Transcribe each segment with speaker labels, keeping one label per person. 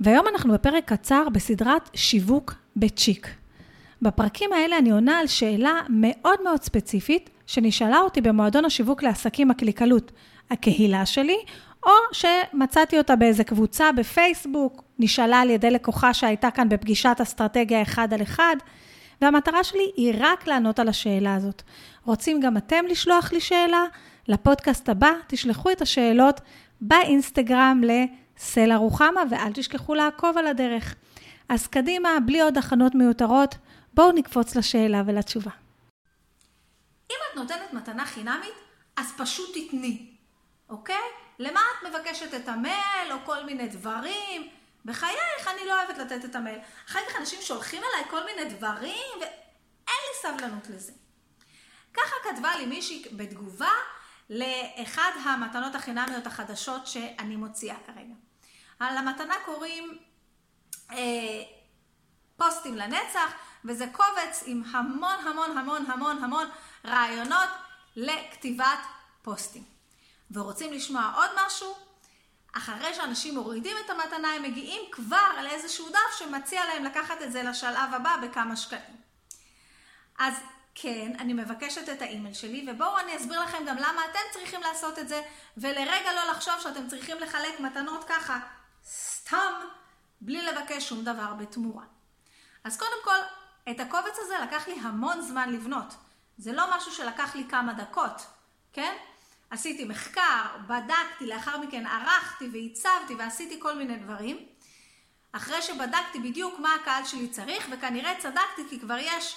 Speaker 1: והיום אנחנו בפרק קצר בסדרת שיווק בצ'יק. בפרקים האלה אני עונה על שאלה מאוד מאוד ספציפית, שנשאלה אותי במועדון השיווק לעסקים הקליקלות, הקהילה שלי, או שמצאתי אותה באיזה קבוצה בפייסבוק, נשאלה על ידי לקוחה שהייתה כאן בפגישת אסטרטגיה אחד על אחד, והמטרה שלי היא רק לענות על השאלה הזאת. רוצים גם אתם לשלוח לי שאלה? לפודקאסט הבא תשלחו את השאלות באינסטגרם לסלע רוחמה, ואל תשכחו לעקוב על הדרך. אז קדימה, בלי עוד הכנות מיותרות, בואו נקפוץ לשאלה ולתשובה.
Speaker 2: אם את נותנת מתנה חינמית, אז פשוט תתני, אוקיי? למה את מבקשת את המייל או כל מיני דברים? בחייך, אני לא אוהבת לתת את המייל. אחר כך אנשים שולחים אליי כל מיני דברים, ואין לי סבלנות לזה. ככה כתבה לי מישהי בתגובה לאחד המתנות החינמיות החדשות שאני מוציאה כרגע. על המתנה קוראים אה, פוסטים לנצח, וזה קובץ עם המון המון המון המון המון רעיונות לכתיבת פוסטים. ורוצים לשמוע עוד משהו? אחרי שאנשים מורידים את המתנה, הם מגיעים כבר לאיזשהו דף שמציע להם לקחת את זה לשלב הבא בכמה שקלים. אז כן, אני מבקשת את האימייל שלי, ובואו אני אסביר לכם גם למה אתם צריכים לעשות את זה, ולרגע לא לחשוב שאתם צריכים לחלק מתנות ככה, סתם, בלי לבקש שום דבר בתמורה. אז קודם כל, את הקובץ הזה לקח לי המון זמן לבנות. זה לא משהו שלקח לי כמה דקות, כן? עשיתי מחקר, בדקתי, לאחר מכן ערכתי ועיצבתי ועשיתי כל מיני דברים. אחרי שבדקתי בדיוק מה הקהל שלי צריך, וכנראה צדקתי כי כבר יש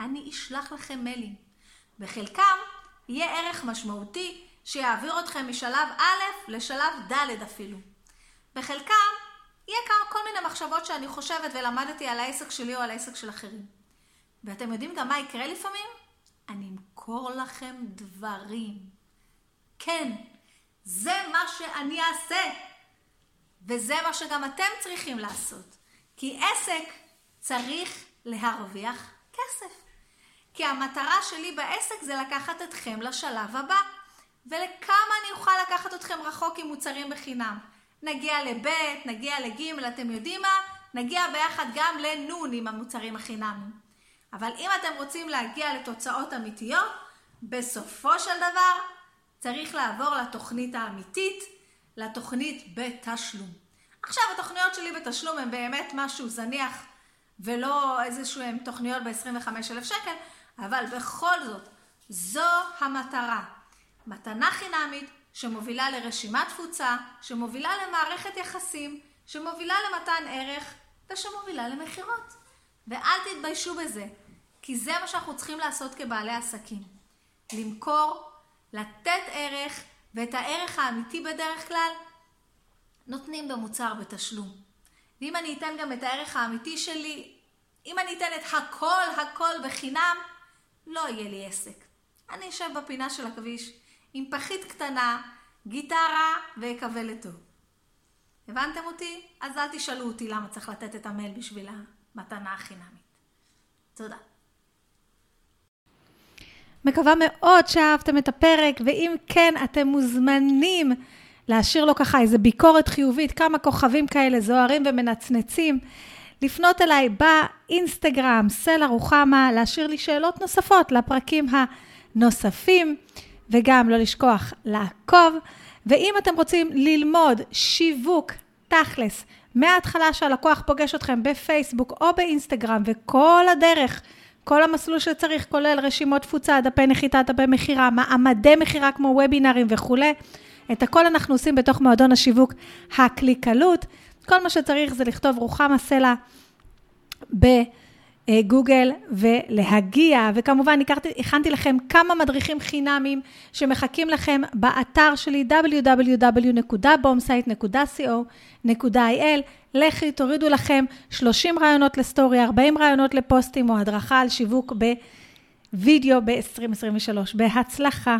Speaker 2: אני אשלח לכם מיילים. בחלקם יהיה ערך משמעותי שיעביר אתכם משלב א' לשלב ד' אפילו. בחלקם יהיה כמה כל מיני מחשבות שאני חושבת ולמדתי על העסק שלי או על העסק של אחרים. ואתם יודעים גם מה יקרה לפעמים? אני אמכור לכם דברים. כן, זה מה שאני אעשה. וזה מה שגם אתם צריכים לעשות. כי עסק צריך להרוויח כסף. כי המטרה שלי בעסק זה לקחת אתכם לשלב הבא. ולכמה אני אוכל לקחת אתכם רחוק עם מוצרים בחינם? נגיע לב', נגיע לג', אתם יודעים מה? נגיע ביחד גם לנ' עם המוצרים החינמיים. אבל אם אתם רוצים להגיע לתוצאות אמיתיות, בסופו של דבר צריך לעבור לתוכנית האמיתית, לתוכנית בתשלום. עכשיו, התוכניות שלי בתשלום הן באמת משהו זניח ולא איזשהן תוכניות ב-25,000 שקל, אבל בכל זאת, זו המטרה. מתנה חינמית שמובילה לרשימת תפוצה, שמובילה למערכת יחסים, שמובילה למתן ערך ושמובילה למכירות. ואל תתביישו בזה, כי זה מה שאנחנו צריכים לעשות כבעלי עסקים. למכור, לתת ערך, ואת הערך האמיתי בדרך כלל נותנים במוצר בתשלום. ואם אני אתן גם את הערך האמיתי שלי, אם אני אתן את הכל הכל בחינם, לא יהיה לי עסק. אני אשב בפינה של הכביש עם פחית קטנה, גיטרה ואקווה לטוב. הבנתם אותי? אז אל תשאלו אותי למה צריך לתת את המייל בשביל המתנה החינמית. תודה.
Speaker 1: מקווה מאוד שאהבתם את הפרק, ואם כן, אתם מוזמנים להשאיר לו ככה איזה ביקורת חיובית, כמה כוכבים כאלה זוהרים ומנצנצים. לפנות אליי באינסטגרם, סלע רוחמה, להשאיר לי שאלות נוספות לפרקים הנוספים, וגם לא לשכוח לעקוב. ואם אתם רוצים ללמוד שיווק תכלס, מההתחלה שהלקוח פוגש אתכם בפייסבוק או באינסטגרם, וכל הדרך, כל המסלול שצריך, כולל רשימות תפוצה, דפי נחיתה, דפי מכירה, מעמדי מכירה כמו וובינארים וכולי, את הכל אנחנו עושים בתוך מועדון השיווק הקליקלות. כל מה שצריך זה לכתוב רוחמה סלע גוגל ולהגיע, וכמובן הכרתי, הכנתי לכם כמה מדריכים חינמים שמחכים לכם באתר שלי www.bombsite.co.il. לכי, תורידו לכם 30 רעיונות לסטורי, 40 רעיונות לפוסטים או הדרכה על שיווק בווידאו ב-2023. בהצלחה.